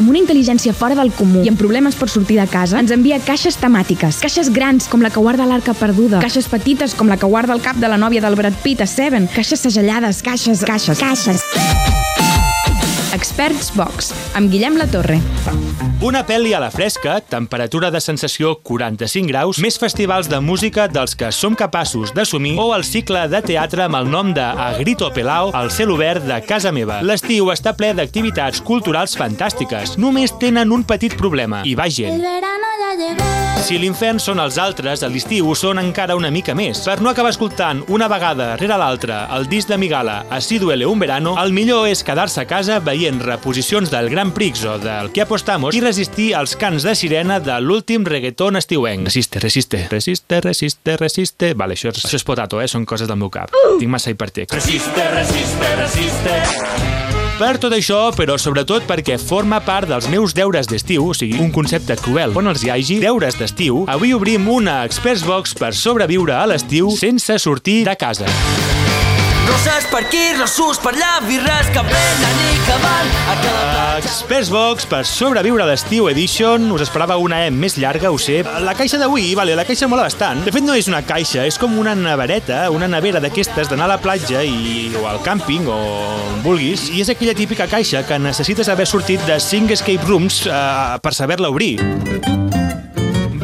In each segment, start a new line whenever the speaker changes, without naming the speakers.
amb una intel·ligència fora del comú i amb problemes per sortir de casa, ens envia caixes temàtiques. Caixes grans, com la que guarda l'arca perduda. Caixes petites, com la que guarda el cap de la nòvia del Brad Pitt a Seven. Caixes segellades, caixes, caixes, caixes. Experts Box, amb Guillem La Torre.
Una pel·li a la fresca, temperatura de sensació 45 graus, més festivals de música dels que som capaços d'assumir o el cicle de teatre amb el nom de A Grito Pelao al cel obert de casa meva. L'estiu està ple d'activitats culturals fantàstiques. Només tenen un petit problema. Hi va gent. Si l'infern són els altres, a l'estiu són encara una mica més. Per no acabar escoltant una vegada rere l'altra el disc de Migala A si duele un verano, el millor és quedar-se a casa veient reposicions del Gran Prix o del Que apostamos i resistir als cants de sirena de l'últim reggaeton estiuenc. Resiste, resiste, resiste, resiste, resiste... Vale, això és, això és potato, eh? Són coses del meu cap. Tinc massa hipertext. Resiste, resiste, resiste... Per tot això, però sobretot perquè forma part dels meus deures d'estiu, o sigui, un concepte cruel on els hi hagi, deures d'estiu, avui obrim una Express Box per sobreviure a l'estiu sense sortir de casa.
Roses per aquí, rossos per allà, birres que venen i que van a cada platja.
Express Box per sobreviure a l'estiu Edition. Us esperava una E més llarga, ho sé. La caixa d'avui, vale, la caixa mola bastant. De fet, no és una caixa, és com una nevereta, una nevera d'aquestes d'anar a la platja i, o al càmping o on vulguis. I és aquella típica caixa que necessites haver sortit de 5 escape rooms uh, per saber-la obrir.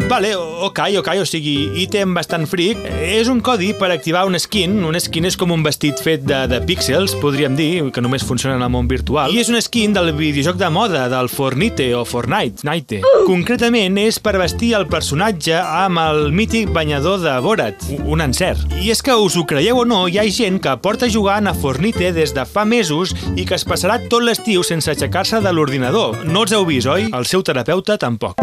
Vale, ok, ok, o sigui, ítem bastant fric. És un codi per activar un skin. Un skin és com un vestit fet de, de píxels, podríem dir, que només funciona en el món virtual. I és un skin del videojoc de moda, del Fornite o Fortnite. Night. Concretament és per vestir el personatge amb el mític banyador de Borat, un encert. I és que us ho creieu o no, hi ha gent que porta jugant a Fornite des de fa mesos i que es passarà tot l'estiu sense aixecar-se de l'ordinador. No els heu vist, oi? El seu terapeuta tampoc.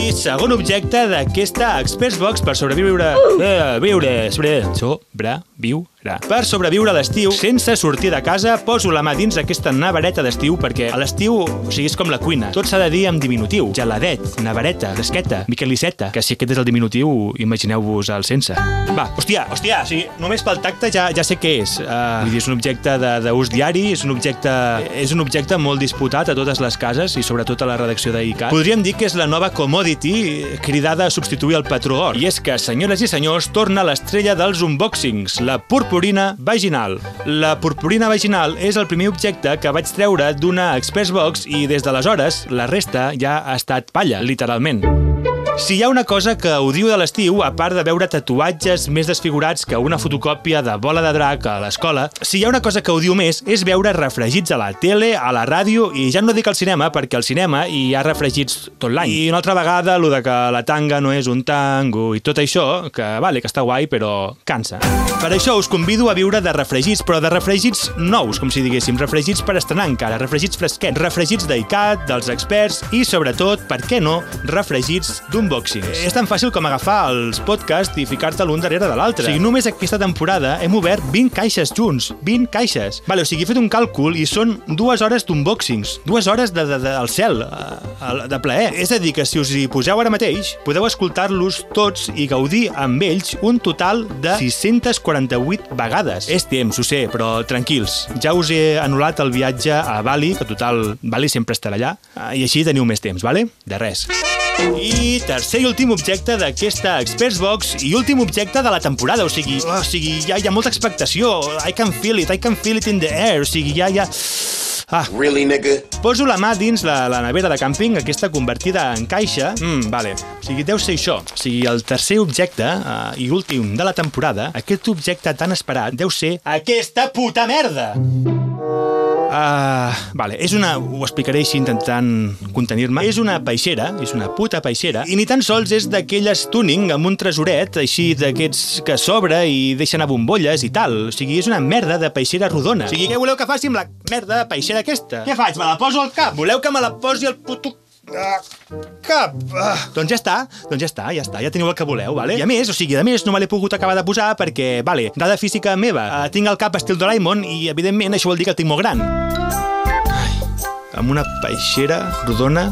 I segon objecte d'aquesta Experts Box per sobreviure... Eh, viure... Sobre... Sobre... Viu... Per sobreviure a l'estiu, sense sortir de casa, poso la mà dins aquesta nevereta d'estiu perquè a l'estiu, o sigui, és com la cuina. Tot s'ha de dir en diminutiu. Geladet, nevereta, fresqueta, miqueliceta, que si aquest és el diminutiu, imagineu-vos el sense. Va, hòstia, hòstia, o sigui, només pel tacte ja, ja sé què és. Uh, vull dir, és un objecte de- d'ús diari, és un objecte és un objecte molt disputat a totes les cases i sobretot a la redacció d'ICAT. Podríem dir que és la nova commodity cridada a substituir el patró or. I és que, senyores i senyors, torna l'estrella dels unboxings, la purpurina vaginal. La purpurina vaginal és el primer objecte que vaig treure d'una Express Box i des d'aleshores la resta ja ha estat palla, literalment. Si hi ha una cosa que odio de l'estiu, a part de veure tatuatges més desfigurats que una fotocòpia de bola de drac a l'escola, si hi ha una cosa que odio més és veure refregits a la tele, a la ràdio i ja no dic al cinema, perquè al cinema hi ha refregits tot l'any. I una altra vegada, lo de que la tanga no és un tango i tot això, que vale, que està guai, però cansa. Per això us convido a viure de refregits, però de refregits nous, com si diguéssim, refregits per estrenar encara, refregits fresquets, refregits d'ICAT, dels experts i, sobretot, per què no, refregits d'unboxings. És tan fàcil com agafar els podcasts i ficar-te l'un darrere de l'altre. O sigui, només aquesta temporada hem obert 20 caixes junts, 20 caixes. Vale, o sigui, he fet un càlcul i són dues hores d'unboxings, dues hores de, de, de, del cel, eh, de plaer. És a dir, que si us hi poseu ara mateix, podeu escoltar-los tots i gaudir amb ells un total de 648 vegades. És temps, ho sé, però tranquils. Ja us he anul·lat el viatge a Bali, que total, Bali sempre estarà allà, eh, i així teniu més temps, vale? De res. I tercer i últim objecte d'aquesta Experts Box i últim objecte de la temporada, o sigui, o sigui hi, ha, hi ha molta expectació, I can feel it, I can feel it in the air, o sigui, ja, ja... Ah,
Really, nigga?
Poso la mà dins la, la nevera de càmping, aquesta convertida en caixa. Mm, vale. O sigui, deu ser això. O sigui, el tercer objecte uh, i últim de la temporada, aquest objecte tan esperat, deu ser aquesta puta merda! Uh, vale, és una... Ho explicaré així intentant contenir-me. És una peixera, és una puta peixera, i ni tan sols és d'aquelles tuning amb un tresoret, així d'aquests que s'obre i deixa anar bombolles i tal. O sigui, és una merda de peixera rodona. O sigui, què voleu que faci amb la merda de peixera aquesta? Què faig? Me la poso al cap? Voleu que me la posi al puto Ah, cap. Ah. Doncs ja està, doncs ja està, ja està, ja teniu el que voleu, vale? I a més, o sigui, a més, no me l'he pogut acabar de posar perquè, vale, dada física meva, uh, tinc el cap estil Doraemon i, evidentment, això vol dir que el tinc molt gran. Ai, amb una peixera rodona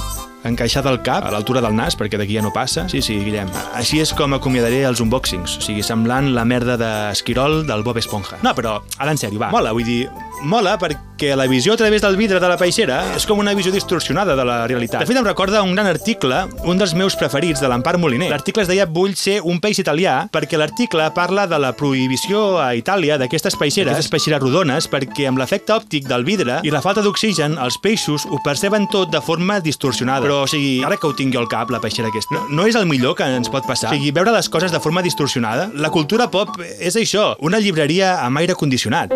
encaixada al cap, a l'altura del nas, perquè d'aquí ja no passa. Sí, sí, Guillem. Així és com acomiadaré els unboxings, o sigui, semblant la merda d'esquirol del Bob Esponja. No, però, ara en sèrio, va, mola, vull dir, mola perquè la visió a través del vidre de la peixera és com una visió distorsionada de la realitat. De fet, em recorda un gran article, un dels meus preferits, de l'Empar Moliner. L'article es deia Vull ser un peix italià, perquè l'article parla de la prohibició a Itàlia d'aquestes peixeres, aquestes peixeres rodones, perquè amb l'efecte òptic del vidre i la falta d'oxigen, els peixos ho perceben tot de forma distorsionada. Però, o sigui, ara que ho tingui al cap, la peixera aquesta, no, no és el millor que ens pot passar? O sigui, veure les coses de forma distorsionada? La cultura pop és això, una llibreria amb aire condicionat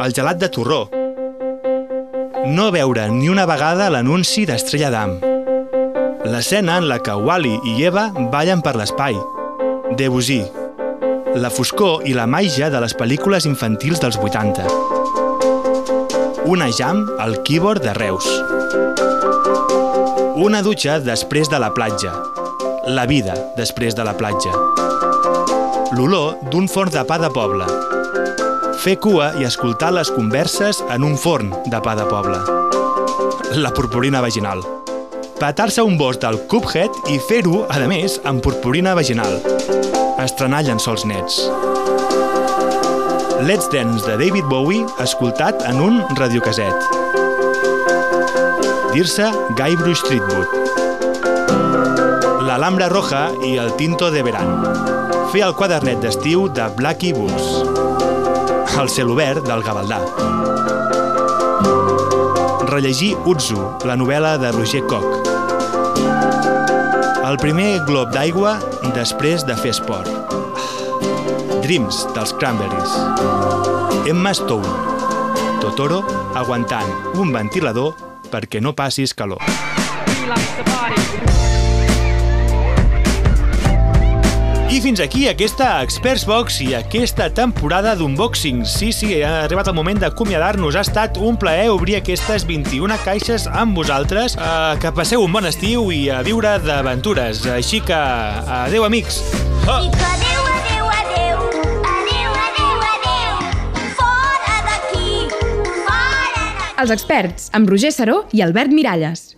el gelat de torró. No veure ni una vegada l'anunci d'Estrella d'Am. L'escena en la que Wally i Eva ballen per l'espai. Debussy. La foscor i la màgia de les pel·lícules infantils dels 80. Una jam al keyboard de Reus. Una dutxa després de la platja. La vida després de la platja. L'olor d'un forn de pa de poble fer cua i escoltar les converses en un forn de pa de poble. La purpurina vaginal. Petar-se un bosc del Cuphead i fer-ho, a més, amb purpurina vaginal. Estrenar llençols nets. Let's Dance de David Bowie escoltat en un radiocaset. Dir-se Guybrush Streetwood. L'Alhambra Roja i el Tinto de Verano. Fer el quadernet d'estiu de Blackie Books. El celobert del Gavaldà. Rellegir Utsu, la novel·la de Roger Koch. El primer glob d'aigua després de fer esport. Dreams, dels Cranberries. Emma Stone. Totoro aguantant un ventilador perquè no passis calor. I fins aquí aquesta Experts Box i aquesta temporada d'unboxing. Sí, sí, ha arribat el moment d'acomiadar-nos. Ha estat un plaer obrir aquestes 21 caixes amb vosaltres. Uh, que passeu un bon estiu i a viure d'aventures. Així que, adeu, amics. Oh.
I que adeu.
Els experts, amb Roger Saró i Albert Miralles.